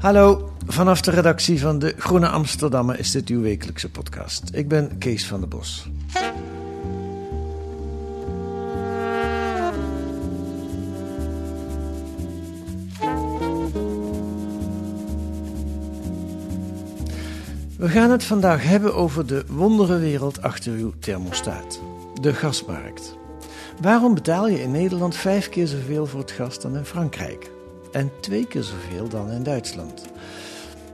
Hallo, vanaf de redactie van de Groene Amsterdammer is dit uw wekelijkse podcast. Ik ben Kees van der Bos. We gaan het vandaag hebben over de wonderenwereld achter uw thermostaat. De gasmarkt. Waarom betaal je in Nederland vijf keer zoveel voor het gas dan in Frankrijk? En twee keer zoveel dan in Duitsland?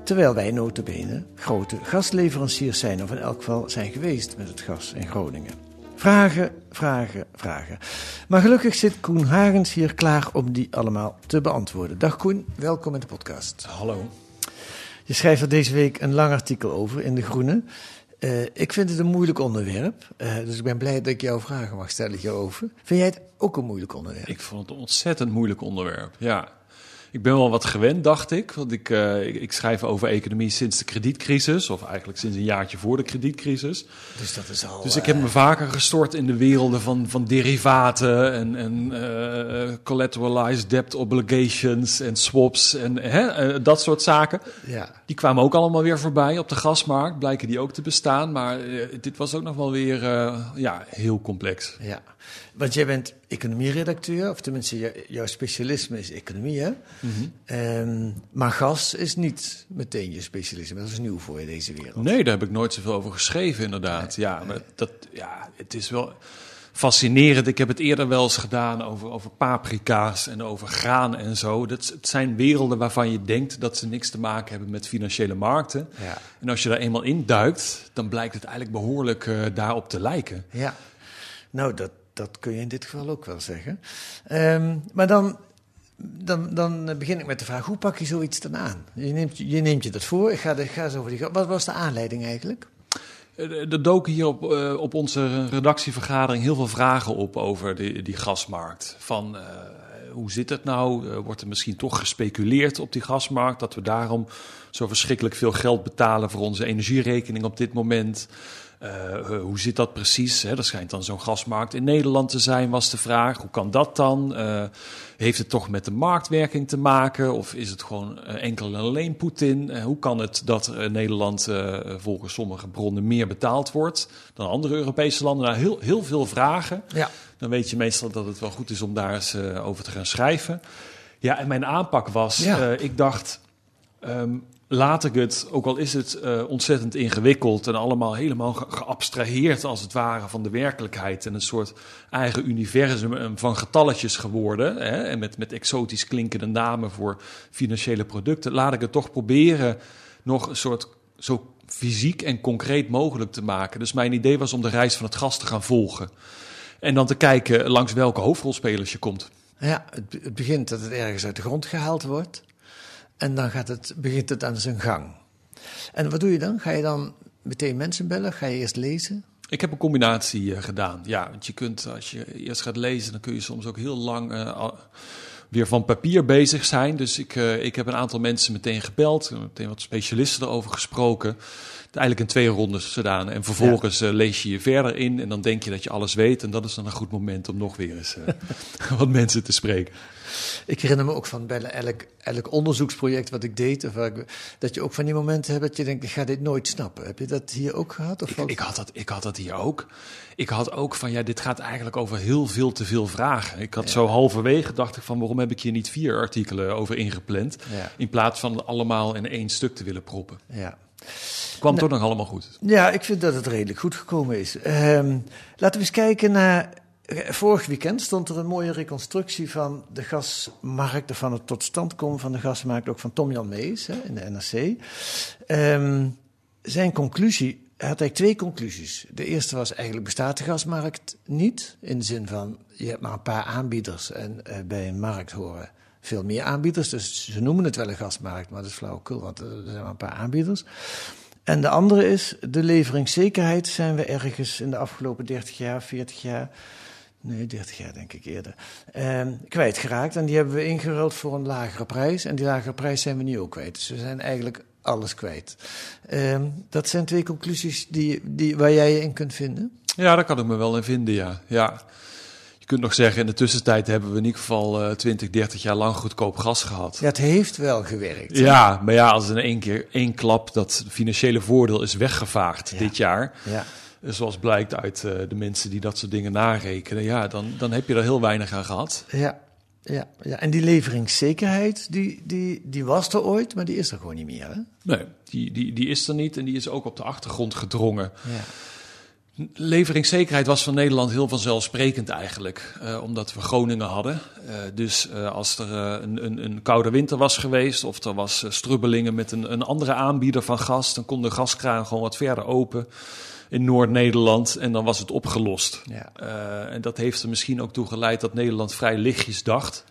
Terwijl wij notabene grote gasleveranciers zijn, of in elk geval zijn geweest met het gas in Groningen. Vragen, vragen, vragen. Maar gelukkig zit Koen Hagens hier klaar om die allemaal te beantwoorden. Dag Koen, welkom in de podcast. Hallo. Je schrijft er deze week een lang artikel over in De Groene. Eh, ik vind het een moeilijk onderwerp, eh, dus ik ben blij dat ik jouw vragen mag stellen hierover. Vind jij het ook een moeilijk onderwerp? Ik vond het een ontzettend moeilijk onderwerp. Ja. Ik ben wel wat gewend, dacht ik. Want ik, eh, ik, ik schrijf over economie sinds de kredietcrisis. Of eigenlijk sinds een jaartje voor de kredietcrisis. Dus dat is al. Dus ik heb me vaker gestort in de werelden van, van derivaten en, en eh, collateralized debt obligations en swaps en hè, eh, dat soort zaken. ja. Die kwamen ook allemaal weer voorbij op de gasmarkt. Blijken die ook te bestaan. Maar eh, dit was ook nog wel weer eh, ja, heel complex. Ja, want jij bent economieredacteur, of tenminste, jou- jouw specialisme is economie, hè? Ehm, maar gas is niet meteen je specialisme. Dat is nieuw voor je deze wereld. Nee, daar heb ik nooit zoveel over geschreven, inderdaad. Ja, maar dat, ja, het is wel fascinerend. Ik heb het eerder wel eens gedaan over, over paprika's en over graan en zo. Dat, het zijn werelden waarvan je denkt dat ze niks te maken hebben met financiële markten. Ja. En als je daar eenmaal in duikt, dan blijkt het eigenlijk behoorlijk eh, daarop te lijken. Ja, nou, dat, dat kun je in dit geval ook wel zeggen. Ehm, maar dan, dan, dan begin ik met de vraag, hoe pak je zoiets dan aan? Je neemt je, dat voor, ik ga, de, ga over die... Wat was de aanleiding eigenlijk? Eh, Er doken hier op, eh, op onze redactievergadering heel veel vragen op over die, die gasmarkt. Van eh, hoe zit het nou? Wordt er misschien toch gespeculeerd op die gasmarkt? Dat we daarom zo verschrikkelijk veel geld betalen voor onze energierekening op dit moment? Eh, eh, hoe zit dat precies? Hè? Er schijnt dan zo'n gasmarkt in Nederland te zijn, was de vraag. Hoe kan dat dan? Eh, heeft het toch met de marktwerking te maken? Of is het gewoon enkel en alleen Poetin? Hoe kan het dat Nederland volgens sommige bronnen meer betaald wordt dan andere Europese landen? Nou, heel, heel veel vragen. Ja. Dan weet je meestal dat het wel goed is om daar eens over te gaan schrijven. Ja, en mijn aanpak was, Ja. ik dacht, ehm, laat ik het, ook al is het eh, ontzettend ingewikkeld en allemaal helemaal ge- geabstraheerd als het ware van de werkelijkheid en een soort eigen universum eh, van getalletjes geworden hè, en met, met exotisch klinkende namen voor financiële producten, laat ik het toch proberen nog een soort zo fysiek en concreet mogelijk te maken. Dus mijn idee was om de reis van het gas te gaan volgen. En dan te kijken langs welke hoofdrolspelers je komt. Ja, het begint dat het ergens uit de grond gehaald wordt. En dan gaat het, begint het aan zijn gang. En wat doe je dan? Ga je dan meteen mensen bellen? Ga je eerst lezen? Ik heb een combinatie eh, gedaan. Ja, want je kunt, als je eerst gaat lezen, dan kun je soms ook heel lang eh, weer van papier bezig zijn. Dus ik, eh, ik heb een aantal mensen meteen gebeld, meteen wat specialisten erover gesproken. Eigenlijk in twee rondes gedaan. En vervolgens lees je je verder in en dan denk je dat je alles weet. En dat is dan een goed moment om nog weer eens wat mensen te spreken. Ik herinner me ook van bijna elk, elk onderzoeksproject wat ik deed, of ik, dat je ook van die momenten hebt dat je denkt, ik ga dit nooit snappen. Heb je dat hier ook gehad? Of Ik, ik, had dat, ik had dat hier ook. Ik had ook van, ja, dit gaat eigenlijk over heel veel te veel vragen. Ik had zo halverwege, dacht ik van, waarom heb ik hier niet vier artikelen over ingepland? Ja. In plaats van allemaal in één stuk te willen proppen. Ja. Kwam toch nog allemaal goed. ja, ik vind dat het redelijk goed gekomen is. Ehm, laten we eens kijken naar vorig weekend stond er een mooie reconstructie van de gasmarkt, van het tot stand komen van de gasmarkt, ook van Tom Jan Mees hè, in de NRC. Ehm, zijn conclusie hij had eigenlijk twee conclusies. De eerste was eigenlijk bestaat de gasmarkt niet. In de zin van je hebt maar een paar aanbieders en uh, bij een markt horen veel meer aanbieders. Dus ze noemen het wel een gasmarkt, maar dat is flauwekul, want er zijn maar een paar aanbieders. En de andere is de leveringszekerheid zijn we ergens in de afgelopen 30 jaar, 40 jaar nee, 30 jaar denk ik eerder, eh, kwijtgeraakt. En die hebben we ingeruild voor een lagere prijs. En die lagere prijs zijn we nu ook kwijt. Dus we zijn eigenlijk alles kwijt. Uh, dat zijn twee conclusies die, die, waar jij je in kunt vinden. Ja, daar kan ik me wel in vinden, ja. ja. Je kunt nog zeggen, in de tussentijd hebben we in ieder geval uh, 20, 30 jaar lang goedkoop gas gehad. Ja, het heeft wel gewerkt. Ja, maar ja, als in één keer één klap dat financiële voordeel is weggevaagd Ja. dit jaar. Ja. Zoals blijkt uit uh, de mensen die dat soort dingen narekenen. Ja, dan, dan heb je er heel weinig aan gehad. Ja, ja, ja. en die leveringszekerheid, die, die, die was er ooit, maar die is er gewoon niet meer. Hè? Nee, die, die, die is er niet en die is ook op de achtergrond gedrongen. Ja. Leveringszekerheid was van Nederland heel vanzelfsprekend eigenlijk, uh, omdat we Groningen hadden. Uh, dus uh, als er een, een, een, koude winter was geweest of er was strubbelingen met een, een andere aanbieder van gas, dan kon de gaskraan gewoon wat verder open in Noord-Nederland en dan was het opgelost. Ja. Uh, en dat heeft er misschien ook toe geleid dat Nederland vrij lichtjes dacht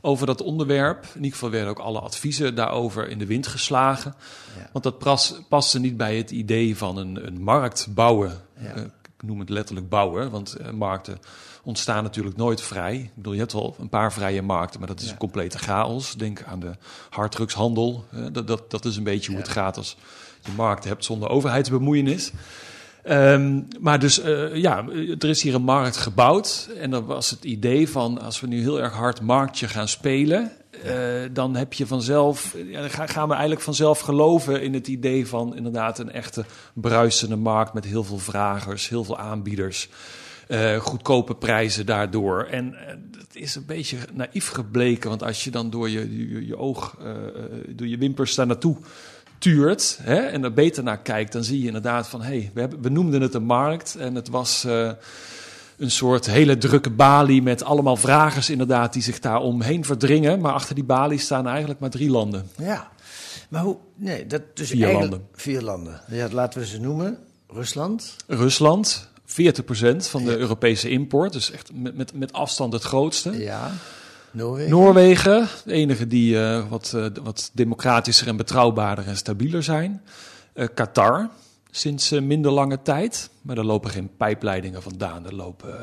over dat onderwerp. In ieder geval werden ook alle adviezen daarover in de wind geslagen. Ja. Want dat pas, paste niet bij het idee van een, een markt bouwen. Ja. Uh, ik noem het letterlijk bouwen, want uh, markten ontstaan natuurlijk nooit vrij. Ik bedoel, je hebt wel een paar vrije markten, maar dat is Ja. een complete chaos. Denk aan de harddrugshandel. Uh, dat, dat, dat is een beetje hoe het gaat als je markt hebt zonder overheidsbemoeienis. Um, maar dus uh, ja, er is hier een markt gebouwd. En dan was het idee van als we nu heel erg hard marktje gaan spelen. Uh, dan heb je vanzelf, ja, dan gaan we eigenlijk vanzelf geloven in het idee van inderdaad een echte bruisende markt met heel veel vragers, heel veel aanbieders. Uh, goedkope prijzen daardoor. En uh, het is een beetje naïef gebleken, want als je dan door je, je, je oog, uh, door je wimpers daar naartoe tuurt hè, en er beter naar kijkt, dan zie je inderdaad van hé, hey, we, hebben, we noemden het een markt en het was uh, een soort hele drukke balie met allemaal vragers inderdaad die zich daar omheen verdringen. Maar achter die balie staan eigenlijk maar drie landen. Ja, maar hoe? Nee, dat dus vier eigenlijk, landen. Vier landen. Ja, laten we ze noemen. Rusland. Rusland. 40% van de ja. Europese import, dus echt met, met, met afstand het grootste. Ja. Noorwegen. Noorwegen, de enige die uh, wat, uh, wat democratischer en betrouwbaarder en stabieler zijn. Uh, Qatar, sinds minder lange tijd. Maar daar lopen geen pijpleidingen vandaan. Er lopen,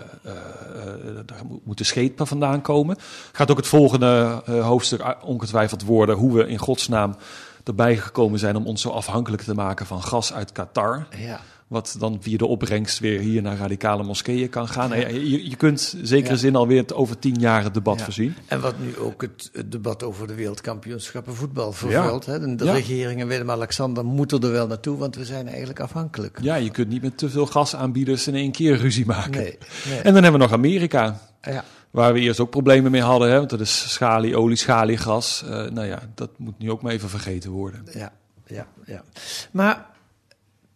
daar moeten schepen vandaan komen. Gaat ook het volgende hoofdstuk ongetwijfeld worden. Hoe we in godsnaam erbij gekomen zijn om ons zo afhankelijk te maken van gas uit Qatar. Ja. Wat dan via de opbrengst weer hier naar radicale moskeeën kan gaan. Ja. Je, je, kunt in zekere ja. zin alweer het over tien jaar het debat ja. voorzien. En wat nu ook het, het debat over de wereldkampioenschappen voetbal vervult. Hè? De regering en Willem-Alexander moeten er wel naartoe, want we zijn eigenlijk afhankelijk. Ja, je kunt niet met te veel gasaanbieders in één keer ruzie maken. Nee, nee. En dan hebben we nog Amerika. Ja. Waar we eerst ook problemen mee hadden, hè? want dat is schalie, olie, schaliegas. Uh, nou ja, dat moet nu ook maar even vergeten worden. Ja, ja, ja. Maar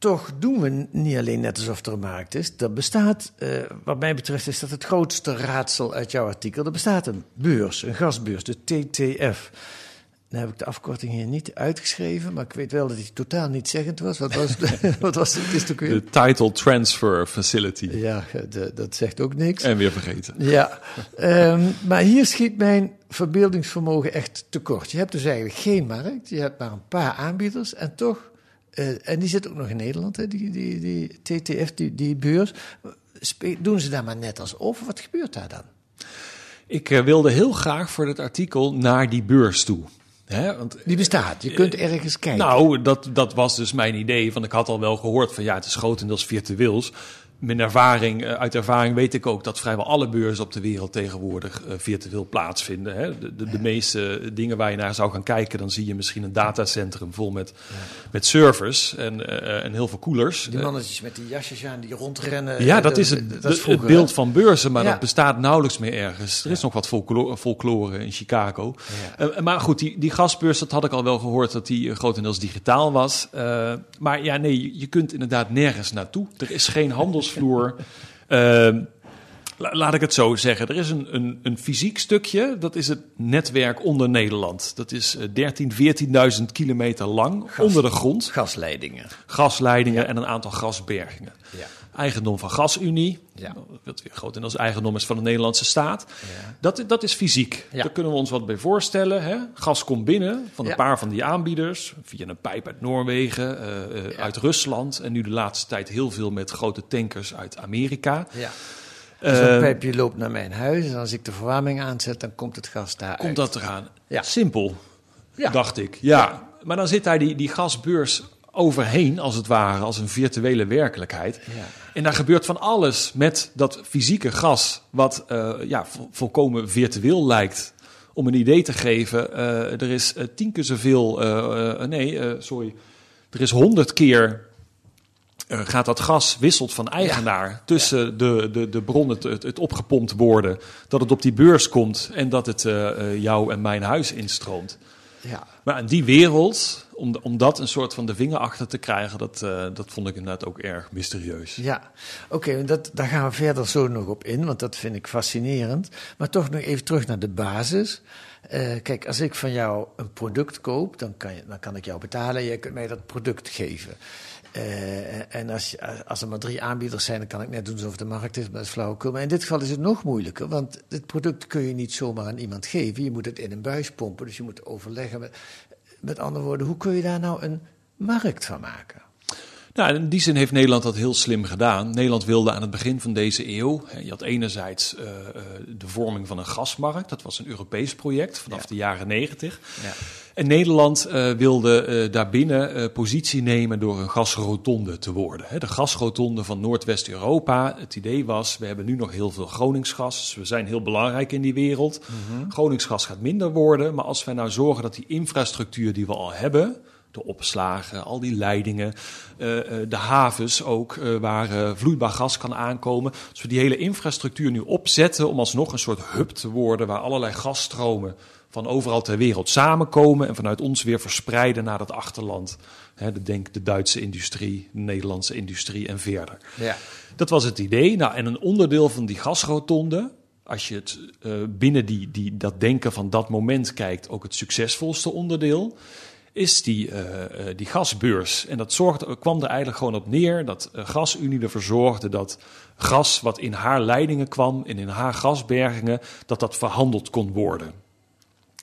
toch doen we niet alleen net alsof er een markt is. Er bestaat, uh, wat mij betreft, is dat het grootste raadsel uit jouw artikel. Er bestaat een beurs, een gasbeurs, de TTF. Dan heb ik de afkorting hier niet uitgeschreven, maar ik weet wel dat die totaal niet zeggend was. Wat was, wat was het? Is het ook weer? De Title Transfer Facility. Ja, de, dat zegt ook niks. En weer vergeten. Ja, um, maar hier schiet mijn verbeeldingsvermogen echt tekort. Je hebt dus eigenlijk geen markt, je hebt maar een paar aanbieders en toch uh, en die zit ook nog in Nederland, hè, die, die, die TTF, die, die beurs. Doen ze daar maar net alsof? Wat gebeurt daar dan? Ik uh, wilde heel graag voor dit artikel naar die beurs toe. Hè, want, die bestaat, je kunt uh, ergens kijken. Nou, dat, dat was dus mijn idee. Van ik had al wel gehoord van ja, het is grotendeels virtueels. Mijn ervaring, uit ervaring weet ik ook dat vrijwel alle beurzen op de wereld tegenwoordig uh, virtueel plaatsvinden. Hè. De, de, de, meeste dingen waar je naar zou gaan kijken, dan zie je misschien een datacentrum vol met, ja. met servers en, uh, en heel veel koelers. Die mannetjes met die jasjes aan die rondrennen. Ja, dat is het, dat is vroeger, het beeld van beurzen, maar ja. dat bestaat nauwelijks meer ergens. Er ja. is nog wat folklore, folklore in Chicago. Uh, maar goed, die, die gasbeurs, dat had ik al wel gehoord dat die grotendeels digitaal was. maar ja, nee, je kunt inderdaad nergens naartoe. Er is geen handels Uh, La- laat ik het zo zeggen. Er is een, een, een fysiek stukje, dat is het netwerk onder Nederland. Dat is eh, 13, 14.000 kilometer lang, onder de grond. Gasleidingen. Gasleidingen en een aantal gasbergingen. Ja. Eigendom van GasUnie, Ja. wat weer grotendeels eigendom is van de Nederlandse staat. Ja. Dat, dat is fysiek. Ja. Daar kunnen we ons wat bij voorstellen. Hè? Gas komt binnen van een Ja. paar van die aanbieders. Via een pijp uit Noorwegen, eh, eh, uit Rusland. En nu de laatste tijd heel veel met grote tankers uit Amerika. Ja. Zo'n Eh, pijpje loopt naar mijn huis en als ik de verwarming aanzet, dan komt het gas daar komt dat eraan? Ja. Simpel, Ja. dacht ik. Ja. maar dan zit daar die, die gasbeurs overheen, als het ware, als een virtuele werkelijkheid. Ja. En daar gebeurt van alles met dat fysieke gas, wat eh, ja, vo- volkomen virtueel lijkt. Om een idee te geven, eh, er is eh, tien keer zoveel, nee, sorry, er is honderd keer gaat dat gas wisselt van eigenaar tussen de, de, de bron, het, het, opgepompt worden, dat het op die beurs komt en dat het jou en mijn huis instroomt. Ja. Maar in die wereld, om, om dat een soort van de vinger achter te krijgen, dat, eh, dat vond ik inderdaad ook erg mysterieus. Ja, oké, dat daar gaan we verder zo nog op in, want dat vind ik fascinerend. Maar toch nog even terug naar de basis. Eh, kijk, als ik van jou een product koop, dan kan, je, dan kan ik jou betalen en jij kunt mij dat product geven. Eh, en als, als er maar drie aanbieders zijn, dan kan ik net doen alsof de markt is, maar dat is flauwekul. Maar in dit geval is het nog moeilijker, want het product kun je niet zomaar aan iemand geven. Je moet het in een buis pompen, dus je moet overleggen. Met, met andere woorden, hoe kun je daar nou een markt van maken? Nou, in die zin heeft Nederland dat heel slim gedaan. Nederland wilde aan het begin van deze eeuw, je had enerzijds eh, eh, de vorming van een gasmarkt, dat was een Europees project vanaf Ja. de jaren negentig. Ja. En Nederland eh, wilde daarbinnen positie nemen door een gasrotonde te worden. De gasrotonde van Noordwest-Europa. Het idee was, we hebben nu nog heel veel Groningsgas. Dus we zijn heel belangrijk in die wereld. Groningsgas gaat minder worden. Maar als wij nou zorgen dat die infrastructuur die we al hebben... de opslagen, al die leidingen, eh, eh, de havens ook... eh, waar vloeibaar gas kan aankomen. Als we die hele infrastructuur nu opzetten... om alsnog een soort hub te worden... waar allerlei gasstromen van overal ter wereld samenkomen en vanuit ons weer verspreiden naar het achterland. De, denk de Duitse industrie, de Nederlandse industrie en verder. Ja. Dat was het idee. Nou, en een onderdeel van die gasrotonde, als je het binnen die, die, dat denken van dat moment kijkt, ook het succesvolste onderdeel, is die, eh, eh, die gasbeurs. En dat zorgde, kwam er eigenlijk gewoon op neer dat eh, GasUnie ervoor zorgde dat gas wat in haar leidingen kwam en in haar gasbergingen, dat dat verhandeld kon worden.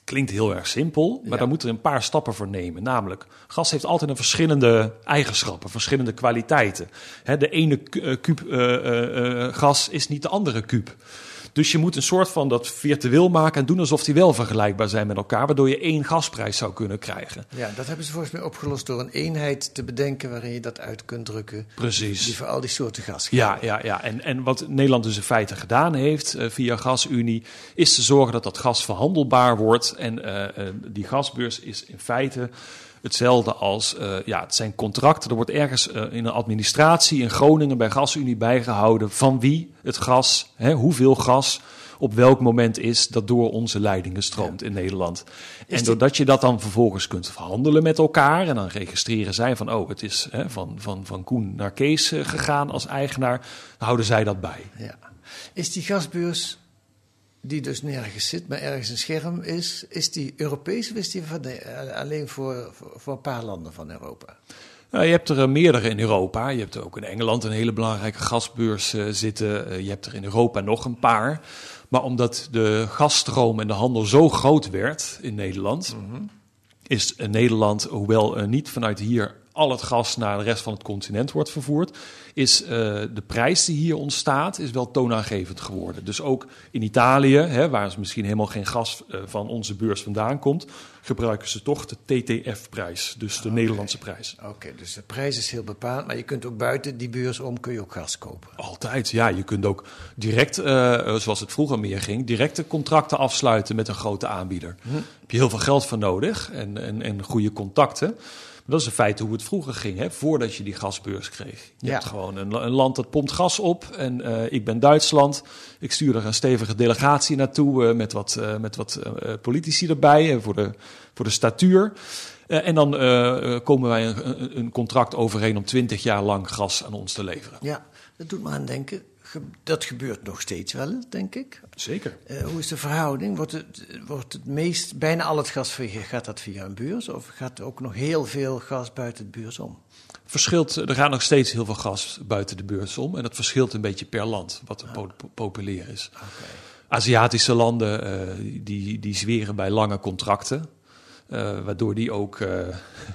Klinkt heel erg simpel, maar Ja. daar moeten we een paar stappen voor nemen. Namelijk, gas heeft altijd een verschillende eigenschappen, verschillende kwaliteiten. Hè, de ene ku- kuub gas is niet de andere kuub. Dus je moet een soort van dat virtueel maken en doen alsof die wel vergelijkbaar zijn met elkaar, waardoor je één gasprijs zou kunnen krijgen. Ja, dat hebben ze volgens mij opgelost door een eenheid te bedenken waarin je dat uit kunt drukken. Precies. Die voor al die soorten gas geldt. Ja, ja, ja. En, en wat Nederland dus in feite gedaan heeft eh, via GasUnie, is te zorgen dat dat gas verhandelbaar wordt. En eh, eh, die gasbeurs is in feite hetzelfde als, eh, ja, het zijn contracten. Er wordt ergens eh, in een administratie in Groningen bij GasUnie bijgehouden van wie het gas, hè, hoeveel gas op welk moment is dat door onze leidingen stroomt in Nederland. En doordat je dat dan vervolgens kunt verhandelen met elkaar en dan registreren zij van, oh, het is hè, van, van, van Koen naar Kees eh, gegaan als eigenaar, dan houden zij dat bij. Ja. Is die gasbeurs, die dus nergens zit, maar ergens een scherm is, is die Europees of is die van de- eh, alleen voor, voor, een paar landen van Europa? Nou, je hebt er eh, meerdere in Europa. Je hebt ook in Engeland een hele belangrijke gasbeurs eh, zitten. Je hebt er in Europa nog een paar. Maar omdat de gasstroom en de handel zo groot werd in Nederland, is eh, Nederland, hoewel niet vanuit hier al het gas naar de rest van het continent wordt vervoerd, is eh, de prijs die hier ontstaat, is wel toonaangevend geworden. Dus ook in Italië, hè, waar misschien helemaal geen gas eh, van onze beurs vandaan komt, gebruiken ze toch de TTF-prijs, dus de Nederlandse prijs. Oké, dus de prijs is heel bepaald, maar je kunt ook buiten die beurs om kun je ook gas kopen. Altijd, ja. Je kunt ook direct, eh, zoals het vroeger meer ging, directe contracten afsluiten met een grote aanbieder. Daar heb je heel veel geld voor nodig en, en, en goede contacten. Dat is in feite hoe het vroeger ging, hè, voordat je die gasbeurs kreeg. Je Ja. hebt gewoon een, een land dat pompt gas op en eh, ik ben Duitsland. Ik stuur er een stevige delegatie naartoe eh, met wat, eh, met wat politici erbij voor, de, voor de statuur. En dan komen wij een, een- een contract overeen om 20 jaar lang gas aan ons te leveren. Ja, dat doet me aan denken. Dat gebeurt nog steeds wel denk ik. Zeker. Eh, hoe is de verhouding? Wordt het, wordt het meest, bijna al het gas via- gaat dat via een beurs? Of gaat er ook nog heel veel gas buiten de beurs om? Verschilt, er gaat nog steeds heel veel gas buiten de beurs om. En dat verschilt een beetje per land, wat po- populair is. Aziatische landen eh, die, die zweren bij lange contracten. Eh, waardoor die ook eh,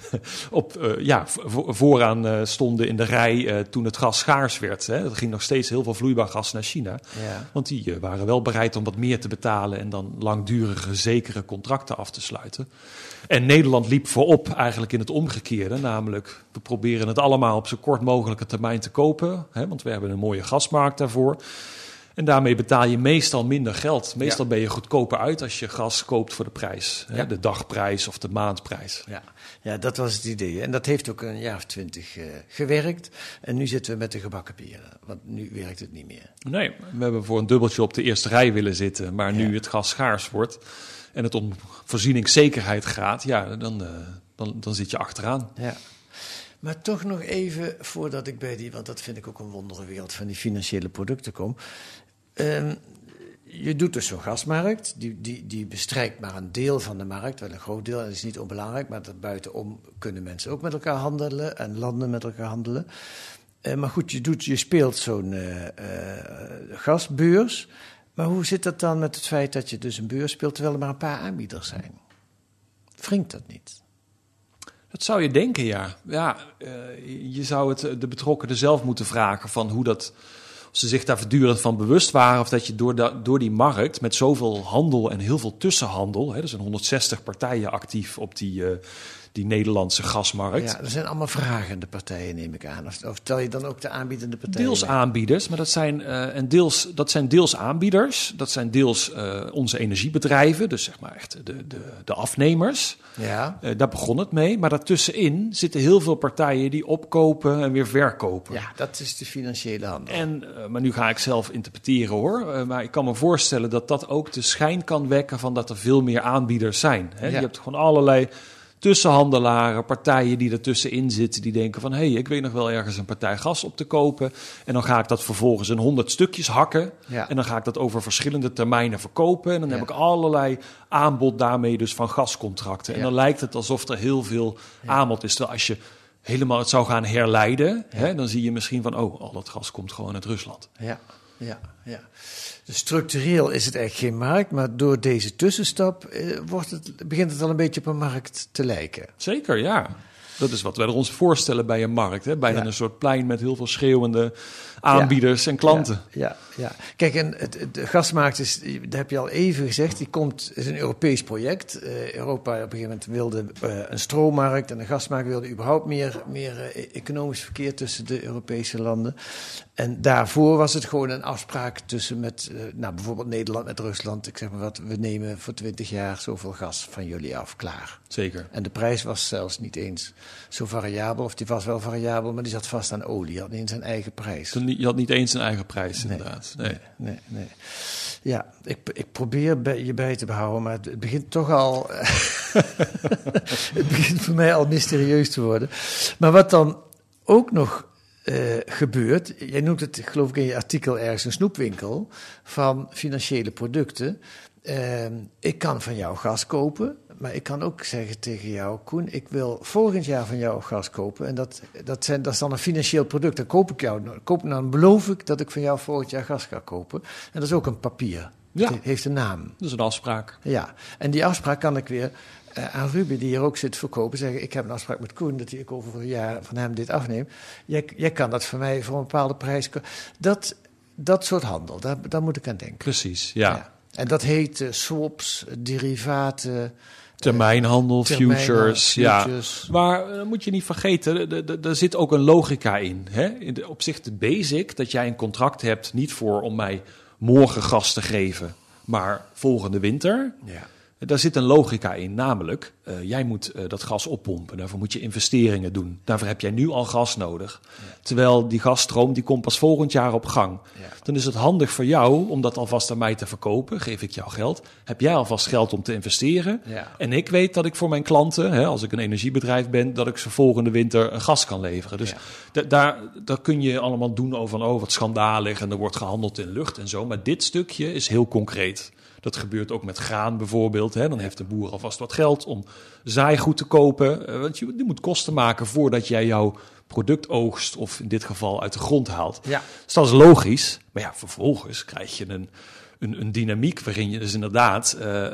op, eh, ja, vo- vooraan stonden in de rij toen het gas schaars werd. Hè. Er ging nog steeds heel veel vloeibaar gas naar China. Ja. Want die waren wel bereid om wat meer te betalen en dan langdurige, zekere contracten af te sluiten. En Nederland liep voorop eigenlijk in het omgekeerde. Namelijk, we proberen het allemaal op zo kort mogelijke termijn te kopen. Hè, want we hebben een mooie gasmarkt daarvoor. En daarmee betaal je meestal minder geld. Meestal ben je goedkoper uit als je gas koopt voor de prijs. Hè, Ja. De dagprijs of de maandprijs. Ja. ja, dat was het idee. En dat heeft ook een jaar of twintig eh, gewerkt. En nu zitten we met de gebakken peren. Want nu werkt het niet meer. Nee, we hebben voor een dubbeltje op de eerste rij willen zitten. Maar nu het gas schaars wordt en het om voorzieningszekerheid gaat, ja, dan, eh, dan, dan zit je achteraan. Ja. Maar toch nog even, voordat ik bij die, want dat vind ik ook een wondere wereld van die financiële producten kom. Ehm, je doet dus zo'n gasmarkt, die, die, die bestrijkt maar een deel van de markt, wel een groot deel, dat is niet onbelangrijk, maar daarbuitenom kunnen mensen ook met elkaar handelen en landen met elkaar handelen. Eh, maar goed, je, doet, je speelt zo'n eh, eh, gasbeurs, maar hoe zit dat dan met het feit dat je dus een beurs speelt terwijl er maar een paar aanbieders zijn? Wringt dat niet? Dat zou je denken, ja. Ja, je zou het de betrokkenen zelf moeten vragen van hoe dat. Ze zich daar voortdurend van bewust waren. Of dat je door, da- door die markt met zoveel handel en heel veel tussenhandel. Hè, er zijn 160 partijen actief op die, eh, die Nederlandse gasmarkt. Ja, er zijn allemaal vragende partijen, neem ik aan. Of, of tel je dan ook de aanbiedende partijen? Deels aanbieders, maar dat zijn, eh, en deels, dat zijn deels aanbieders. Dat zijn deels eh, onze energiebedrijven, dus zeg maar echt de, de, de afnemers. Ja, daar begon het mee. Maar daartussenin zitten heel veel partijen die opkopen en weer verkopen. ja, dat is de financiële handel. En, maar nu ga ik zelf interpreteren hoor. Eh, maar ik kan me voorstellen dat dat ook de schijn kan wekken van dat er veel meer aanbieders zijn. Hè? Ja. Je hebt gewoon allerlei tussenhandelaren, partijen die ertussenin zitten, die denken van hé, hey, ik weet nog wel ergens een partij gas op te kopen. En dan ga ik dat vervolgens in honderd stukjes hakken. Ja. En dan ga ik dat over verschillende termijnen verkopen. En dan heb ik allerlei aanbod daarmee dus van gascontracten. En Ja. dan lijkt het alsof er heel veel aanbod is. Terwijl als je helemaal het zou gaan herleiden, hè, dan zie je misschien van oh, al dat gas komt gewoon uit Rusland. Ja, ja, ja. Dus structureel is het eigenlijk geen markt, maar door deze tussenstap eh, wordt het, begint het al een beetje op een markt te lijken. Zeker, ja. Dat is wat wij er ons voorstellen bij een markt. Hè? Bijna Ja. een soort plein met heel veel schreeuwende aanbieders en klanten. Ja, ja. Kijk, en het, gasmarkt is, dat heb je al even gezegd, die komt, is een Europees project. Eh, Europa op een gegeven moment wilde eh, een stroommarkt en de gasmarkt wilde überhaupt meer, meer eh, economisch verkeer tussen de Europese landen. En daarvoor was het gewoon een afspraak tussen met, nou, bijvoorbeeld Nederland met Rusland. Ik zeg maar wat, we nemen voor 20 jaar zoveel gas van jullie af, klaar. Zeker. En de prijs was zelfs niet eens zo variabel, of die was wel variabel, maar die zat vast aan olie, had niet eens zijn eigen prijs. Toen- Je had niet eens een eigen prijs, inderdaad. Nee. Nee, nee. Ja, ik, ik probeer bij, je bij te behouden, maar het, het begint toch al. het begint voor mij al mysterieus te worden. Maar wat dan ook nog eh, gebeurt. Jij noemt het, geloof ik, in je artikel ergens een snoepwinkel van financiële producten. Eh, ik kan van jou gas kopen. Maar ik kan ook zeggen tegen jou, Koen, ik wil volgend jaar van jou gas kopen. En dat, dat, zijn, dat is dan een financieel product. Dan koop ik jou, koop, dan beloof ik dat ik van jou volgend jaar gas ga kopen. En dat is ook een papier. Ja. Het heeft een naam. Dat is een afspraak. Ja, en die afspraak kan ik weer eh, aan Ruben, die hier ook zit, verkopen. Zeggen: Ik heb een afspraak met Koen dat ik over een jaar van hem dit afneem. Jij, jij kan dat voor mij voor een bepaalde prijs. Dat, dat soort handel, daar, daar moet ik aan denken. Precies, ja. En dat heet eh, swaps, derivaten. Termijnhandel, termijnhandel, futures, ja. Maar eh, moet je niet vergeten, er- zit ook een logica in. Hè? in de, op zich de basic dat jij een contract hebt, niet voor om mij morgen gas te geven, maar volgende winter. Ja. Daar zit een logica in, namelijk uh, jij moet uh, dat gas oppompen. Daarvoor moet je investeringen doen. Daarvoor heb jij nu al gas nodig. Ja. Terwijl die gasstroom die komt pas volgend jaar op gang. Ja. Dan is het handig voor jou om dat alvast aan mij te verkopen. Geef ik jou geld. Heb jij alvast geld om te investeren. Ja. En ik weet dat ik voor mijn klanten, hè, als ik een energiebedrijf ben, dat ik ze volgende winter gas kan leveren. Dus daar, daar kun je allemaal doen over oh, wat schandalig en er wordt gehandeld in lucht en zo. Maar dit stukje is heel concreet. Dat gebeurt ook met graan bijvoorbeeld. Hè. Dan heeft de boer alvast wat geld om zaaigoed te kopen. Eh, want je, moet kosten maken voordat jij jouw product oogst of in dit geval uit de grond haalt. Ja. Dus dat is logisch. Maar ja, vervolgens krijg je een een, een dynamiek waarin je dus inderdaad uh, uh,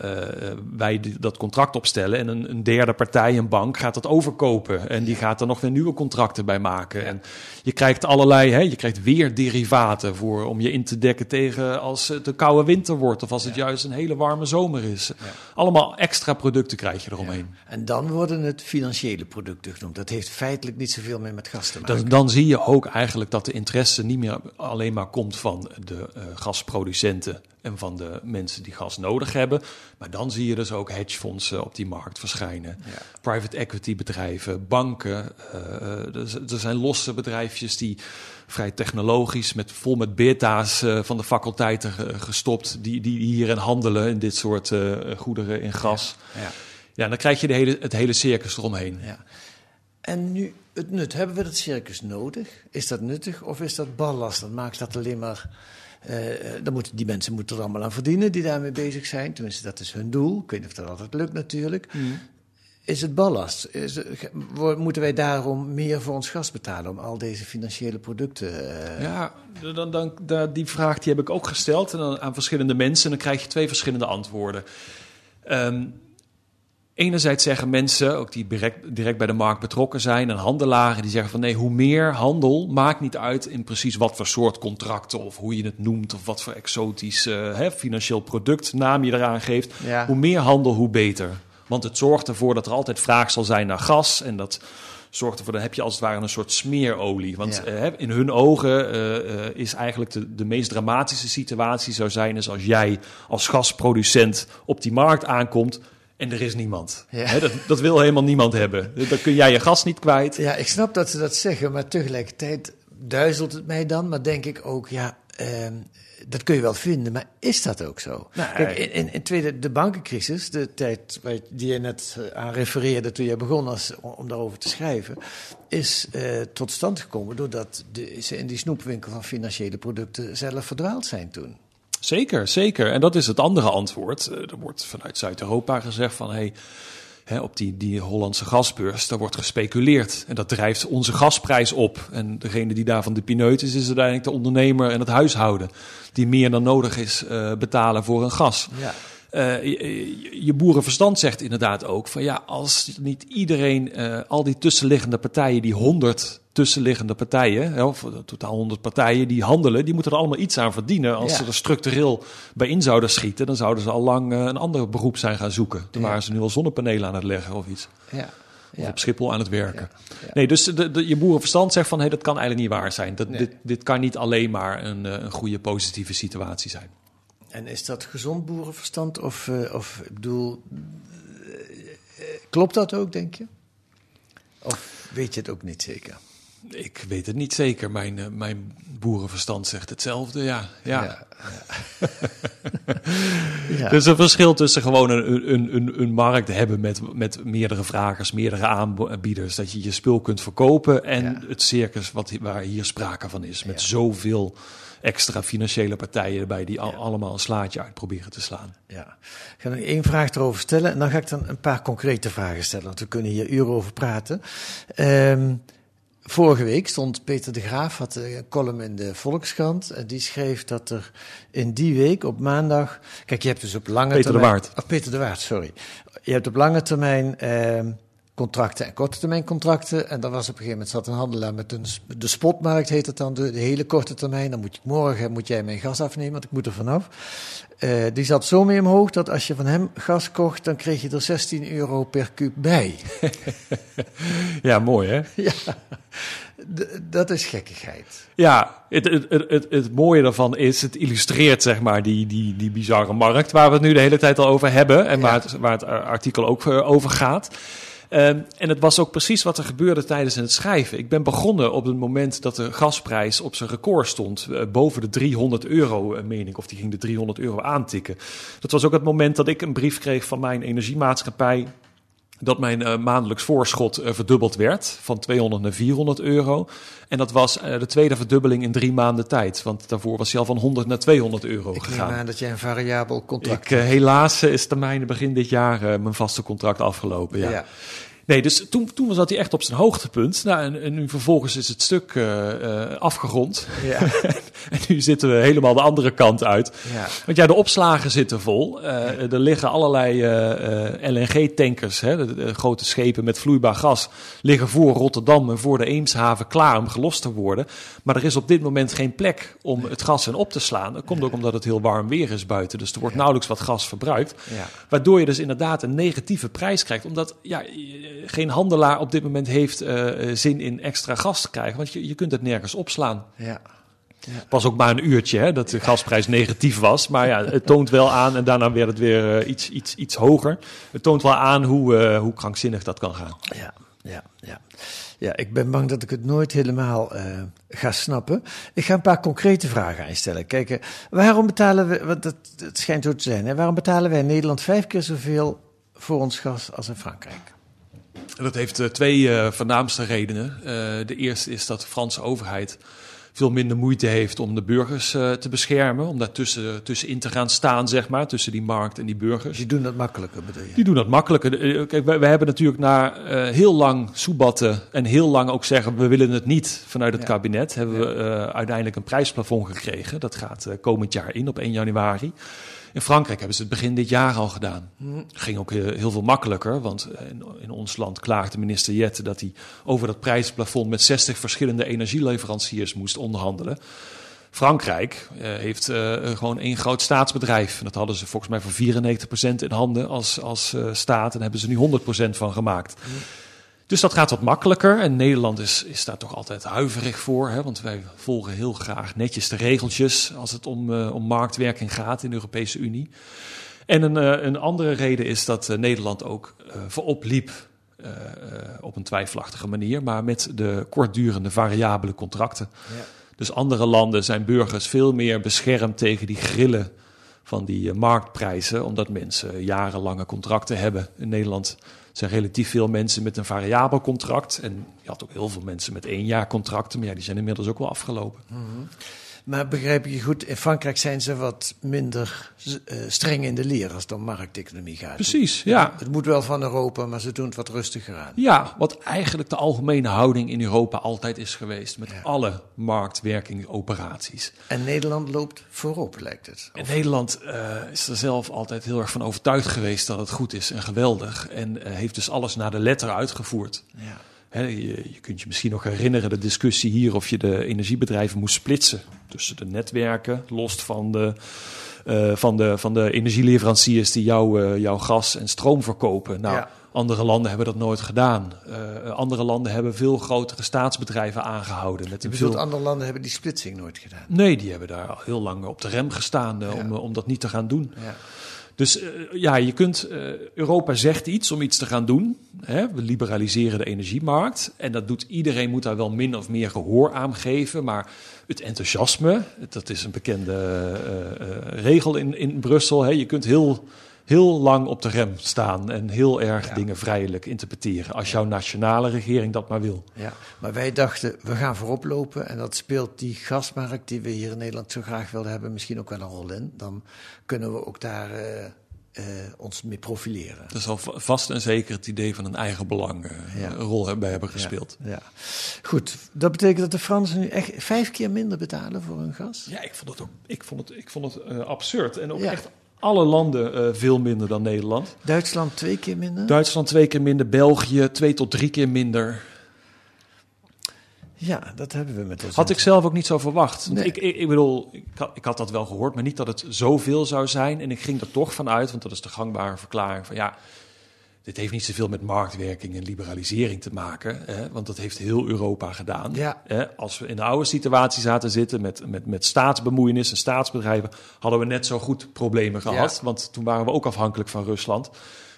wij dat contract opstellen en een, een, derde partij, een bank, gaat dat overkopen en die gaat er nog weer nieuwe contracten bij maken. En je krijgt allerlei, hè, je krijgt weer derivaten voor om je in te dekken tegen als het een koude winter wordt of als het juist een hele warme zomer is. Allemaal extra producten krijg je eromheen. En dan worden het financiële producten genoemd. Dat heeft feitelijk niet zoveel meer met gas te maken. Dan, dan zie je ook eigenlijk dat de interesse niet meer alleen maar komt van de uh, gasproducenten en van de mensen die gas nodig hebben. Maar dan zie je dus ook hedgefondsen op die markt verschijnen. Private equity bedrijven, banken. Uh, er, zijn losse bedrijfjes die vrij technologisch, met, vol met beta's uh, van de faculteiten gestopt, die, die hierin handelen in dit soort uh, goederen in gas. Ja, ja. ja, dan krijg je de hele, het hele circus eromheen. Ja. En nu het nut. Hebben we dat circus nodig? Is dat nuttig of is dat ballast? Dat maakt dat alleen maar dan moeten, die mensen moeten er allemaal aan verdienen die daarmee bezig zijn. Tenminste, dat is hun doel. Ik weet niet of dat altijd lukt natuurlijk. Mm. Is het ballast? Is moeten wij daarom meer voor ons gas betalen om al deze financiële producten? Uh... Ja, dan, dan, dan, die vraag die heb ik ook gesteld aan verschillende mensen. En dan krijg je twee verschillende antwoorden. Um, Enerzijds zeggen mensen, ook die direct, direct, bij de markt betrokken zijn, en handelaren, die zeggen van nee, hoe meer handel maakt niet uit in precies wat voor soort contracten of hoe je het noemt of wat voor exotisch uh, hè, financieel product naam je eraan geeft. Hoe meer handel, hoe beter. Want het zorgt ervoor dat er altijd vraag zal zijn naar gas en dat zorgt ervoor, dan heb je als het ware een soort smeerolie. Want uh, in hun ogen uh, is eigenlijk de, de meest dramatische situatie zou zijn is als jij als gasproducent op die markt aankomt en er is niemand. dat, dat, wil helemaal niemand hebben. Dan kun jij je gas niet kwijt. Ja, ik snap dat ze dat zeggen, maar tegelijkertijd duizelt het mij dan. Maar denk ik ook, ja, ehm, dat kun je wel vinden, maar is dat ook zo? Nou, Kijk, in, in, in, tweede, de bankencrisis, de tijd die je net eh, aan refereerde toen je begon als, om daarover te schrijven, is uh, tot stand gekomen doordat de, ze in die snoepwinkel van financiële producten zelf verdwaald zijn toen. Zeker, zeker. En dat is het andere antwoord. Eh, er wordt vanuit Zuid-Europa gezegd van hey, hè, op die, die Hollandse gasbeurs, daar wordt gespeculeerd. En dat drijft onze gasprijs op. En degene die daarvan de pineut is, is uiteindelijk de ondernemer en het huishouden. Die meer dan nodig is uh, betalen voor een gas. Ja. Uh, je, je, boerenverstand zegt inderdaad ook van ja, als niet iedereen, uh, al die tussenliggende partijen, die honderd tussenliggende partijen, of totaal honderd partijen die handelen, die moeten er allemaal iets aan verdienen. Als ze er structureel bij in zouden schieten, dan zouden ze al lang uh, een ander beroep zijn gaan zoeken. Toen waren ze nu al zonnepanelen aan het leggen of iets. Ja. Of op Schiphol aan het werken. Nee, dus de, de, je boerenverstand zegt van hé, hey, dat kan eigenlijk niet waar zijn. Dat, dit, dit kan niet alleen maar een, een goede positieve situatie zijn. En is dat gezond boerenverstand? Of, uh, of ik bedoel, klopt dat ook, denk je? Of weet je het ook niet zeker? Ik weet het niet zeker. Mijn, uh, mijn boerenverstand zegt hetzelfde, ja. ja. ja, ja. Er is een verschil tussen gewoon een, een, een, een markt hebben met, met meerdere vragers, meerdere aanbieders. Dat je je spul kunt verkopen en het circus wat, waar hier sprake van is. Met zoveel extra financiële partijen erbij die allemaal een slaatje uit proberen te slaan. Ja, ik ga nog één vraag erover stellen en dan ga ik dan een paar concrete vragen stellen, want we kunnen hier uren over praten. Um, Vorige week stond Peter de Graaf, had een column in de Volkskrant. En die schreef dat er in die week op maandag. Kijk, je hebt dus op lange Peter termijn. Peter de Waard. Oh, Peter de Waard, sorry. Je hebt op lange termijn eh, contracten en korte termijn contracten. En dan was op een gegeven moment zat een handelaar met een, de spotmarkt, heet het dan, de, de hele korte termijn. Dan moet je morgen moet jij mijn gas afnemen, want ik moet er vanaf. Uh, die zat zo mee omhoog dat als je van hem gas kocht, dan kreeg je er 16 euro per kuub bij. ja, mooi hè? ja, dat is gekkigheid. Ja, het, het, het, het, mooie daarvan is, het illustreert zeg maar die, die, die bizarre markt waar we het nu de hele tijd al over hebben en waar, het, waar het artikel ook eh, over gaat. Um, en het was ook precies wat er gebeurde tijdens het schrijven. Ik ben begonnen op het moment dat de gasprijs op zijn record stond. Uh, boven de 300 euro, uh, meen. Of die ging de 300 euro aantikken. Dat was ook het moment dat ik een brief kreeg van mijn energiemaatschappij dat mijn uh, maandelijks voorschot uh, verdubbeld werd van 200 naar 400 euro. En dat was uh, de tweede verdubbeling in drie maanden tijd. Want daarvoor was hij al van 100 naar 200 euro ik gegaan. Ik aan dat jij een variabel contract ik, Helaas is termijn begin dit jaar mijn vaste contract afgelopen. Ja. ja. Nee, dus toen, toen zat hij echt op zijn hoogtepunt. Nou, en, en nu vervolgens is het stuk uh, uh, afgerond. Ja. en nu zitten we helemaal de andere kant uit. Ja. Want ja, de opslagen zitten vol. Uh, er liggen allerlei LNG-tankers, hè, de, de, grote schepen met vloeibaar gas, liggen voor Rotterdam en voor de Eemshaven klaar om gelost te worden. Maar er is op dit moment geen plek om het gas in op te slaan. Dat komt ook omdat het heel warm weer is buiten. Dus er wordt nauwelijks wat gas verbruikt. Waardoor je dus inderdaad een negatieve prijs krijgt. Omdat ja, geen handelaar op dit moment heeft uh, zin in extra gas te krijgen. Want je, je kunt het nergens opslaan. Ja. Was ook maar een uurtje hè, dat de gasprijs negatief was. Maar ja, het toont wel aan, en daarna werd het weer uh, iets, iets, iets hoger. Het toont wel aan hoe, uh, hoe krankzinnig dat kan gaan. Ja, ja, ja. Ja, ik ben bang dat ik het nooit helemaal uh, ga snappen. Ik ga een paar concrete vragen aanstellen. Kijk, waarom betalen we, want het, het schijnt zo te zijn, hè, waarom betalen wij in Nederland vijf keer zoveel voor ons gas als in Frankrijk? Dat heeft uh, twee uh, voornaamste redenen. Uh, de eerste is dat de Franse overheid veel minder moeite heeft om de burgers te beschermen. Om daar tussen, tussenin te gaan staan, zeg maar. Tussen die markt en die burgers. Die doen dat makkelijker, bedoel je? Die doen dat makkelijker. Kijk, wij, wij hebben natuurlijk na heel lang soebatten en heel lang ook zeggen... we willen het niet vanuit het ja. kabinet... hebben ja. we uiteindelijk een prijsplafond gekregen. Dat gaat komend jaar in op 1 januari. In Frankrijk hebben ze het begin dit jaar al gedaan. Ging ook heel, veel makkelijker, want in, ons land klaagde minister Jette dat hij over dat prijsplafond met 60 verschillende energieleveranciers moest onderhandelen. Frankrijk uh, heeft uh, gewoon één groot staatsbedrijf. Dat hadden ze volgens mij voor 94% in handen als, als uh, staat. En daar hebben ze nu 100% van gemaakt. Dus dat gaat wat makkelijker. En Nederland is, is daar toch altijd huiverig voor. Hè? Want wij volgen heel graag netjes de regeltjes als het om, uh, om marktwerking gaat in de Europese Unie. En een, uh, een andere reden is dat uh, Nederland ook voorop liep. op een twijfelachtige manier, maar met de kortdurende variabele contracten. Ja. Dus andere landen zijn burgers veel meer beschermd tegen die grillen van die marktprijzen, omdat mensen jarenlange contracten hebben. In Nederland zijn relatief veel mensen met een variabel contract. En je had ook heel veel mensen met één jaar contracten, maar ja, die zijn inmiddels ook wel afgelopen. -hmm. Maar begrijp je goed, in Frankrijk zijn ze wat minder uh, streng in de leer als het om markteconomie gaat. Precies, ja. Het moet wel van Europa, maar ze doen het wat rustiger aan. Ja, wat eigenlijk de algemene houding in Europa altijd is geweest met ja. alle marktwerkingoperaties. En Nederland loopt voorop, lijkt het. En Nederland uh, is er zelf altijd heel erg van overtuigd geweest dat het goed is en geweldig. En uh, heeft dus alles naar de letter uitgevoerd. Ja. He, je, je, kunt je misschien nog herinneren de discussie hier of je de energiebedrijven moest splitsen tussen de netwerken, los van de, uh, van de, van de energieleveranciers die jou, uh, jouw gas en stroom verkopen. Nou, ja. andere landen hebben dat nooit gedaan. Uh, andere landen hebben veel grotere staatsbedrijven aangehouden. Met veel... andere landen hebben die splitsing nooit gedaan? Nee, die hebben daar al heel lang op de rem gestaan ja. om, om dat niet te gaan doen. Ja. Dus uh, ja, je kunt, uh, Europa zegt iets om iets te gaan doen. Hè? We liberaliseren de energiemarkt. En dat doet iedereen, moet daar wel min of meer gehoor aan geven. Maar het enthousiasme, dat is een bekende uh, regel in, in Brussel. Hè? Je kunt heel, heel lang op de rem staan en heel erg ja. dingen vrijelijk interpreteren. Als jouw nationale regering dat maar wil. Ja, maar wij dachten, we gaan voorop lopen. En dat speelt die gasmarkt die we hier in Nederland zo graag wilden hebben, misschien ook wel een rol in. Dan kunnen we ook daar uh, uh, ons mee profileren. Dat zal vast en zeker het idee van een eigen belang uh, ja. een rol bij hebben gespeeld. Ja, ja, Goed, dat betekent dat de Fransen nu echt vijf keer minder betalen voor hun gas? Ja, ik vond het ook. Ik vond het, ik vond het absurd en ook echt Alle landen eh, veel minder dan Nederland. Duitsland twee keer minder? Duitsland twee keer minder, België twee tot drie keer minder. Ja, dat hebben we met ons. Had ik zelf ook niet zo verwacht. Nee. Ik, ik, ik bedoel, ik had, ik had dat wel gehoord, maar niet dat het zoveel zou zijn. En ik ging er toch vanuit, want dat is de gangbare verklaring van ja, dit heeft niet zoveel met marktwerking en liberalisering te maken. Hè, want dat heeft heel Europa gedaan. Ja. Hè, als we in de oude situatie zaten zitten met, met, met staatsbemoeienis en staatsbedrijven, hadden we net zo goed problemen gehad. Want toen waren we ook afhankelijk van Rusland.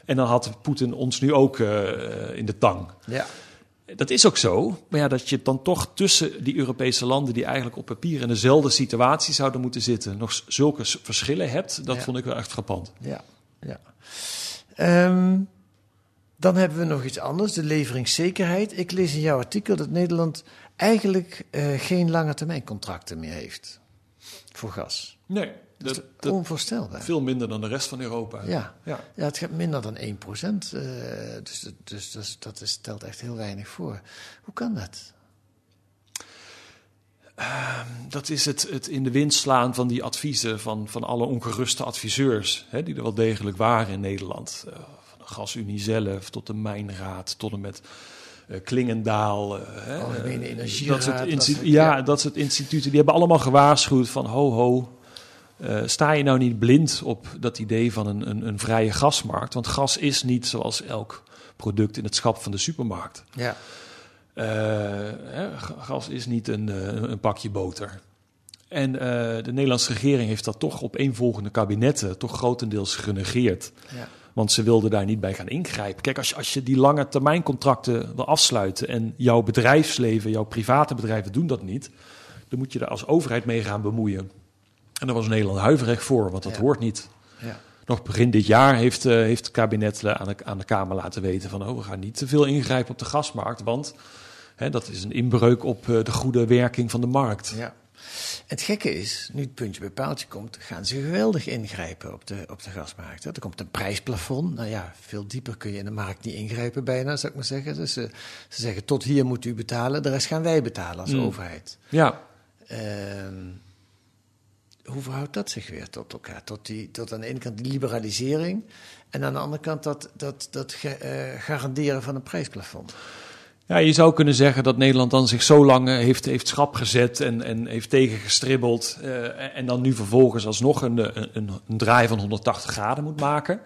En dan had Poetin ons nu ook eh, in de tang. Ja. Dat is ook zo. Maar ja, dat je dan toch tussen die Europese landen die eigenlijk op papier in dezelfde situatie zouden moeten zitten, nog zulke verschillen hebt, dat Ja. vond ik wel echt frappant. Ja, ja. Ehm, dan hebben we nog iets anders, de leveringszekerheid. Ik lees in jouw artikel dat Nederland eigenlijk eh, geen lange termijn contracten meer heeft voor gas. Nee, Dat, dat, is dat onvoorstelbaar. veel minder dan de rest van Europa. Ja. ja. Ja, het gaat minder dan 1%. procent. dus dus, dus dat is, stelt echt heel weinig voor. Hoe kan dat? Dat is het, het in de wind slaan van die adviezen van, van alle ongeruste adviseurs, hè, die er wel degelijk waren in Nederland. Eh, Gasunie zelf tot de Mijnraad, tot en met eh, Klingendaal. eh, hè, Algemene eh, Energieraad, Dat soort dat soort- ja, ja. dat soort instituten, die hebben allemaal gewaarschuwd van ho ho. sta je nou niet blind op dat idee van een, een, een vrije gasmarkt? Want gas is niet zoals elk product in het schap van de supermarkt. Ja. Gas is niet een, een pakje boter. En de Nederlandse regering heeft dat toch op eenvolgende kabinetten toch grotendeels genegeerd. Ja. Want ze wilden daar niet bij gaan ingrijpen. Kijk, als je, als je die lange termijn contracten wil afsluiten en jouw bedrijfsleven, jouw private bedrijven doen dat niet, dan moet je daar als overheid mee gaan bemoeien. En daar was Nederland huiverig voor, want dat Ja. hoort niet. Ja. Nog begin dit jaar heeft, eh, heeft het kabinet aan de, aan de Kamer laten weten van oh, we gaan niet te veel ingrijpen op de gasmarkt, want hè, dat is een inbreuk op eh, de goede werking van de markt. Ja. Het gekke is, nu het puntje bij paaltje komt, gaan ze geweldig ingrijpen op de, op de gasmarkt. hè. Er komt een prijsplafond. Nou ja, veel dieper kun je in de markt niet ingrijpen bijna, zou ik maar zeggen. Dus ze, ze zeggen, tot hier moet u betalen, de rest gaan wij betalen als Mm. overheid. Ja, Ehm, hoe verhoudt dat zich weer tot elkaar? Tot, die, tot aan de ene kant die liberalisering en aan de andere kant dat, dat, dat eh, garanderen van een prijsplafond. Ja, je zou kunnen zeggen dat Nederland dan zich zo lang eh, heeft, heeft schrap gezet en, en heeft tegengestribbeld. eh, en dan nu vervolgens alsnog een, een, een, een draai van 180 graden moet maken.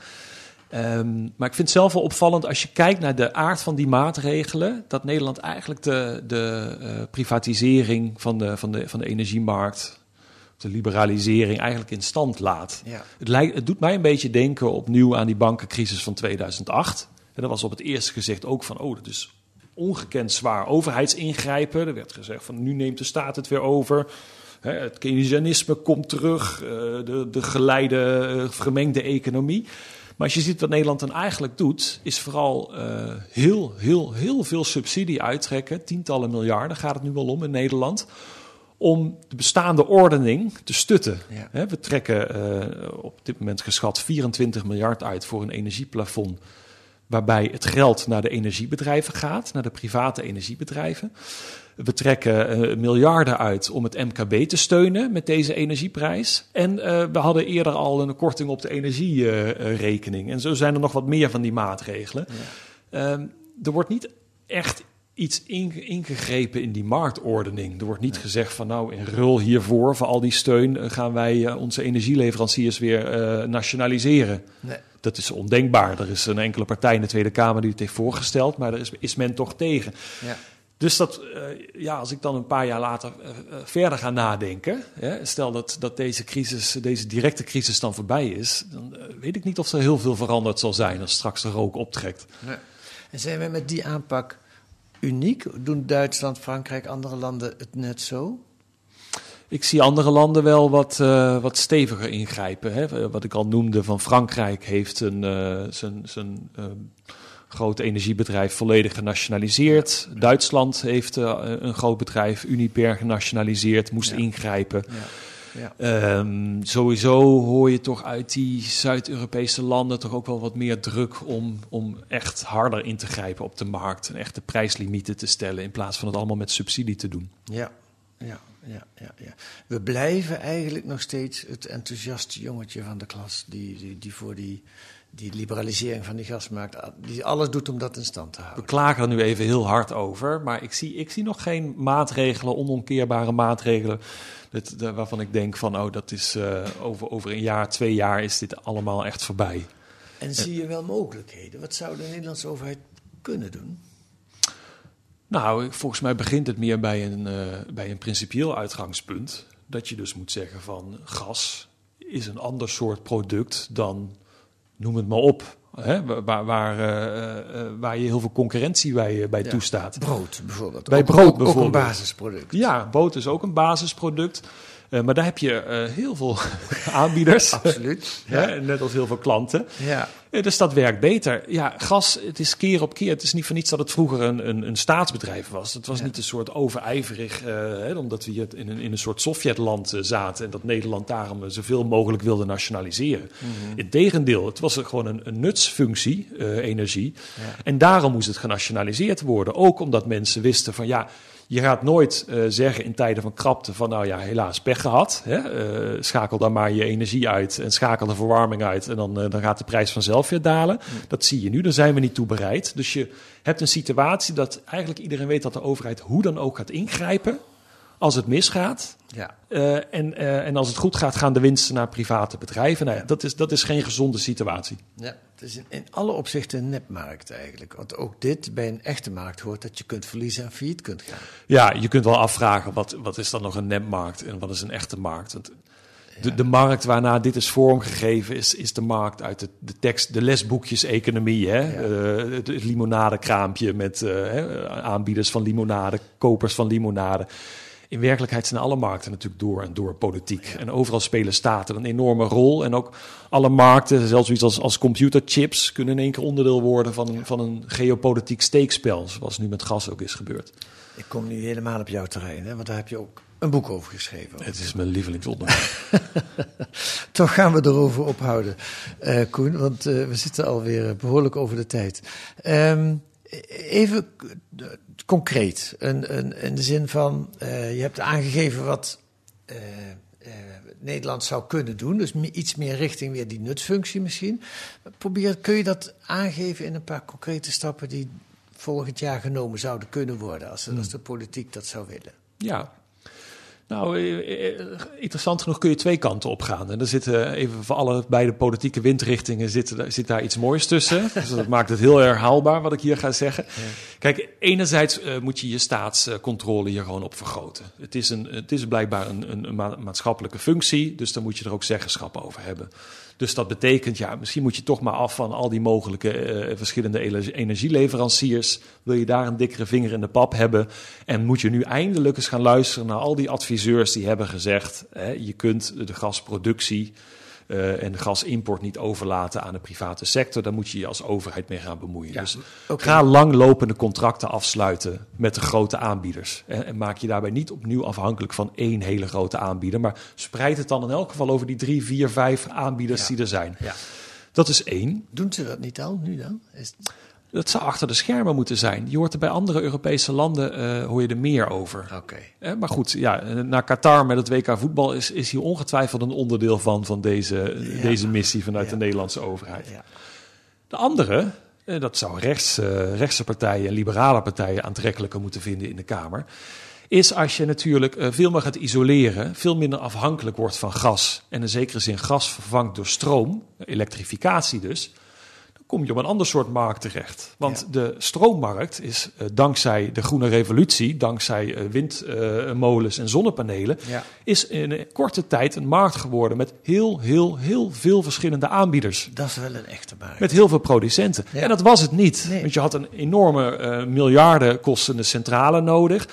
Ehm, maar ik vind het zelf wel opvallend als je kijkt naar de aard van die maatregelen. Dat Nederland eigenlijk de, de eh, privatisering van de, van, de, van de energiemarkt, de liberalisering eigenlijk in stand laat. Ja. Het, lijkt, het doet mij een beetje denken opnieuw aan die bankencrisis van 2008. En dat was op het eerste gezicht ook van, oh, dat is ongekend zwaar overheidsingrijpen. Er werd gezegd van, nu neemt de staat het weer over. Het Keynesianisme komt terug, eh, de, de geleide, eh, gemengde economie. Maar als je ziet wat Nederland dan eigenlijk doet, is vooral eh, heel, heel, heel veel subsidie uittrekken. Tientallen miljarden gaat het nu wel om in Nederland om de bestaande ordening te stutten. Ja. We trekken eh, op dit moment geschat 24 miljard uit voor een energieplafond. Waarbij het geld naar de energiebedrijven gaat, naar de private energiebedrijven. We trekken eh, miljarden uit om het MKB te steunen met deze energieprijs. En eh, we hadden eerder al een korting op de energierekening. en zo zijn er nog wat meer van die maatregelen. Ehm, er wordt niet echt iets inge- ingegrepen in die marktordening. Er wordt niet gezegd van nou in rul hiervoor, voor al die steun, eh, gaan wij onze energieleveranciers weer nationaliseren. Nee. Dat is ondenkbaar. Er is een enkele partij in de Tweede Kamer die het heeft voorgesteld, maar daar is, is men toch tegen. Ja. Dus dat, eh, ja, als ik dan een paar jaar later eh, eh, verder ga nadenken, hè, stel dat, dat deze crisis, deze directe crisis dan voorbij is, dan weet ik niet of er heel veel veranderd zal zijn als straks de rook optrekt. En zijn wij met die aanpak uniek? Doen Duitsland, Frankrijk, andere landen het net zo? Ik zie andere landen wel wat, eh, wat steviger ingrijpen. Hè. Wat ik al noemde van Frankrijk heeft een, eh, zijn, zijn eh, grote energiebedrijf volledig genationaliseerd. Duitsland heeft een groot bedrijf, Uniper, genationaliseerd, moest Ja. ingrijpen. Ja. Ehm, sowieso hoor je toch uit die Zuid-Europese landen toch ook wel wat meer druk om, om echt harder in te grijpen op de markt en echte prijslimieten te stellen in plaats van het allemaal met subsidie te doen. Ja, ja, ja, ja, ja. We blijven eigenlijk nog steeds het enthousiaste jongetje van de klas. Die, die, die voor die, die liberalisering van die gasmarkt. die alles doet om dat in stand te houden. We klagen er nu even heel hard over. Maar ik zie, ik zie nog geen maatregelen, onomkeerbare maatregelen. Dat, dat- waarvan ik denk van, oh, dat is eh, over, over een jaar, twee jaar is dit allemaal echt voorbij. En zie je wel mogelijkheden? Wat zou de Nederlandse overheid kunnen doen? Nou, volgens mij begint het meer bij een, eh, bij een principieel uitgangspunt. Dat je dus moet zeggen van gas is een ander soort product dan, noem het maar op, hè, waar, waar, eh, eh, waar je heel veel concurrentie bij, bij Ja. toestaat. Brood bijvoorbeeld. Bij Ook- brood ook- Ook een basisproduct. Ja, boot is ook een basisproduct. Eh, maar daar heb je eh, heel veel aanbieders. Absoluut. Hè, net als heel veel klanten. Ja. Eh, Dus dat werkt beter. Ja, gas, het is keer op keer. Het is niet voor niets dat het vroeger een, een, een staatsbedrijf was. Het was Ja. niet een soort overijverig, eh, hè, omdat we hier in een, in een soort Sovjetland eh, zaten. En dat Nederland daarom eh, zoveel mogelijk wilde nationaliseren. Mhm. Integendeel, het was gewoon een, een nutsfunctie, eh, energie. En daarom moest het genationaliseerd worden. Ook omdat mensen wisten van ja. Je gaat nooit eh, zeggen in tijden van krapte van nou ja, helaas pech gehad. Hè? Eh, schakel dan maar je energie uit en schakel de verwarming uit. En dan, eh, dan gaat de prijs vanzelf weer dalen. Dat zie je nu, daar zijn we niet toe bereid. Dus je hebt een situatie dat eigenlijk iedereen weet dat de overheid hoe dan ook gaat ingrijpen als het misgaat. Ja. Eh, en, eh, en als het goed gaat, gaan de winsten naar private bedrijven. Nou ja, dat, is, dat is geen gezonde situatie. Ja, het is in, in alle opzichten een nepmarkt eigenlijk. Want ook dit bij een echte markt hoort dat je kunt verliezen en failliet kunt gaan. Ja, je kunt wel afvragen, wat, wat is dan nog een nepmarkt en wat is een echte markt? Want de, de markt waarna dit is vormgegeven is, is de markt uit de, de tekst, de lesboekjes-economie. Hè? Eh, het, het limonadekraampje met aanbieders van limonade, kopers van limonade. In werkelijkheid zijn alle markten natuurlijk door en door politiek. En overal spelen staten een enorme rol. En ook alle markten, zelfs zoiets als, als computerchips, kunnen in één keer onderdeel worden van, een- van een geopolitiek steekspel. Zoals nu met gas ook is gebeurd. Ik kom nu helemaal op jouw terrein, hè, want daar heb je ook een boek over geschreven. Het is mijn lievelingsonderwerp. Toch gaan we erover ophouden, eh, Koen, want eh, we zitten alweer behoorlijk over de tijd. Ehm, even concreet, een, een, in de zin van, eh, je hebt aangegeven wat eh, Nederland zou kunnen doen, dus iets meer richting weer die nutsfunctie misschien. Probeer, kun je dat aangeven in een paar concrete stappen die volgend jaar genomen zouden kunnen worden, als, als de politiek dat zou willen? Ja. Nou, eh, eh, interessant genoeg kun je twee kanten op gaan. En er zitten even voor alle beide politieke windrichtingen zit, zit daar iets moois tussen. Dus dat maakt het heel herhaalbaar wat ik hier ga zeggen. Kijk, enerzijds eh, moet je je staatscontrole hier gewoon op vergroten. Het is, een, het is blijkbaar een, een, een ma- maatschappelijke functie, dus daar moet je er ook zeggenschap over hebben. Dus dat betekent, ja, misschien moet je toch maar af van al die mogelijke eh, verschillende ele- energieleveranciers. Wil je daar een dikkere vinger in de pap hebben? En moet je nu eindelijk eens gaan luisteren naar al die adviseurs die hebben gezegd: hè, je kunt de gasproductie eh, en gasimport niet overlaten aan de private sector. Daar moet je je als overheid mee gaan bemoeien. Ja, dus ga langlopende contracten afsluiten met de grote aanbieders. En, en maak je daarbij niet opnieuw afhankelijk van één hele grote aanbieder. Maar spreid het dan in elk geval over die drie, vier, vijf aanbieders Ja. die er zijn. Ja. Dat is één. Doen ze dat niet al, nu dan? Is, Dat zou achter de schermen moeten zijn. Je hoort er bij andere Europese landen eh, hoor je er meer over. Oké. Eh, maar goed, ja, naar Qatar met het WK voetbal is, is hier ongetwijfeld een onderdeel van, van deze, Ja. deze missie vanuit Ja. de Nederlandse overheid. Ja. De andere, eh, dat zou rechts, eh, rechtse partijen en liberale partijen aantrekkelijker moeten vinden in de Kamer, is als je natuurlijk eh, veel meer gaat isoleren, veel minder afhankelijk wordt van gas. En in zekere zin gas vervangt door stroom, elektrificatie dus. Kom je op een ander soort markt terecht. Want de stroommarkt is eh, dankzij de groene revolutie, dankzij eh, windmolens en zonnepanelen, Ja. is in een korte tijd een markt geworden met heel, heel, heel veel verschillende aanbieders. Dat is wel een echte markt. Met heel veel producenten. Ja. En dat was het niet. Nee. Want je had een enorme eh, miljarden kostende centrale nodig.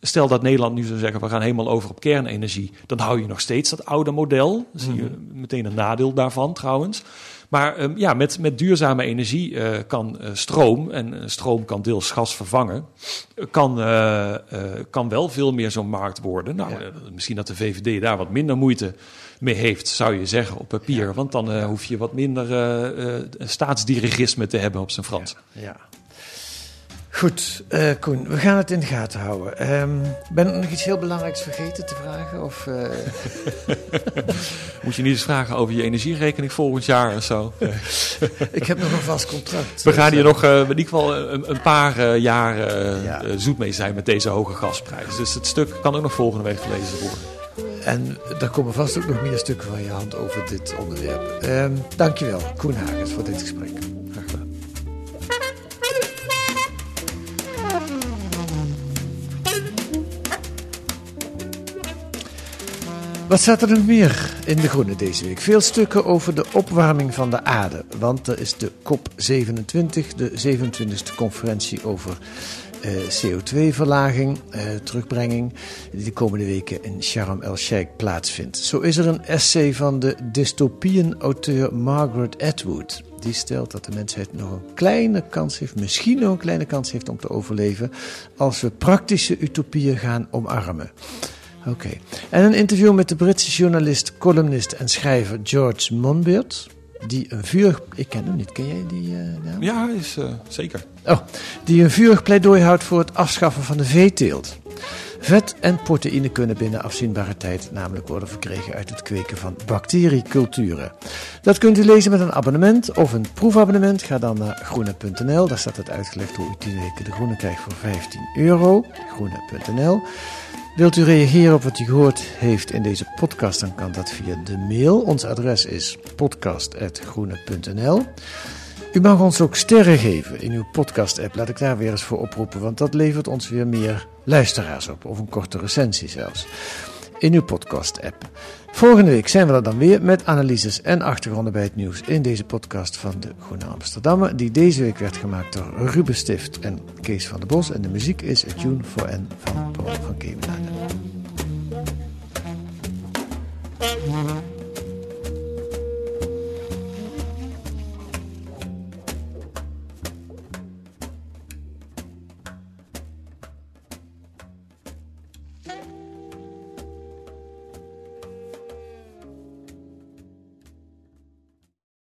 Stel dat Nederland nu zou zeggen, we gaan helemaal over op kernenergie. Dan hou je nog steeds dat oude model. Dan zie je Mhm. meteen een nadeel daarvan trouwens. Maar ehm, ja, met, met duurzame energie eh, kan eh, stroom, en eh, stroom kan deels gas vervangen, kan, kan wel veel meer zo'n markt worden. Nou, Ja. misschien dat de VVD daar wat minder moeite mee heeft, zou je zeggen, op papier. Want dan hoef je wat minder staatsdirigisme te hebben op zijn Frans. Ja. Goed, uh, Koen, we gaan het in de gaten houden. Um, ben ik nog iets heel belangrijks vergeten te vragen? Of, uh... Moet je niet eens vragen over je energierekening volgend jaar of zo? ik heb nog een vast contract. We gaan hier nog uh, in ieder geval een, een paar jaar ja. zoet mee zijn met deze hoge gasprijs. Dus het stuk kan ook nog volgende week gelezen worden. En daar komen vast ook nog meer stukken van je hand over dit onderwerp. Um, dankjewel, Koen Hagens, voor dit gesprek. Wat staat er nog meer in de Groene deze week? Veel stukken over de opwarming van de aarde. Want er is de COP27, de 27e conferentie over uh, CO2-verlaging, uh, terugbrenging, die de komende weken in Sharm el-Sheikh plaatsvindt. Zo is er een essay van de dystopieën-auteur Margaret Atwood. Die stelt dat de mensheid nog een kleine kans heeft, misschien nog een kleine kans heeft om te overleven, als we praktische utopieën gaan omarmen. Oké. En een interview met de Britse journalist, columnist en schrijver George Monbiot. Die een vurig. Ik ken hem niet. Ken jij die uh, naam? Ja, is, uh, zeker. Oh, die een vurig pleidooi houdt voor het afschaffen van de veeteelt. Vet en proteïne kunnen binnen afzienbare tijd namelijk worden verkregen uit het kweken van bacterieculturen. Dat kunt u lezen met een abonnement of een proefabonnement. Ga dan naar groene.nl. Daar staat het uitgelegd hoe u 10 weken de groene krijgt voor 15 euro. Groene.nl. Wilt u reageren op wat u gehoord heeft in deze podcast, dan kan dat via de mail. Ons adres is podcast.groene.nl. U mag ons ook sterren geven in uw podcast-app. Laat ik daar weer eens voor oproepen, want dat levert ons weer meer luisteraars op. Of een korte recensie zelfs. In uw podcast-app. Volgende week zijn we er dan weer met analyses en achtergronden bij het nieuws in deze podcast van de Groene Amsterdammer, die deze week werd gemaakt door Ruben Stift en Kees van der Bos. En de muziek is A Tune for N van Paul van Kemenade.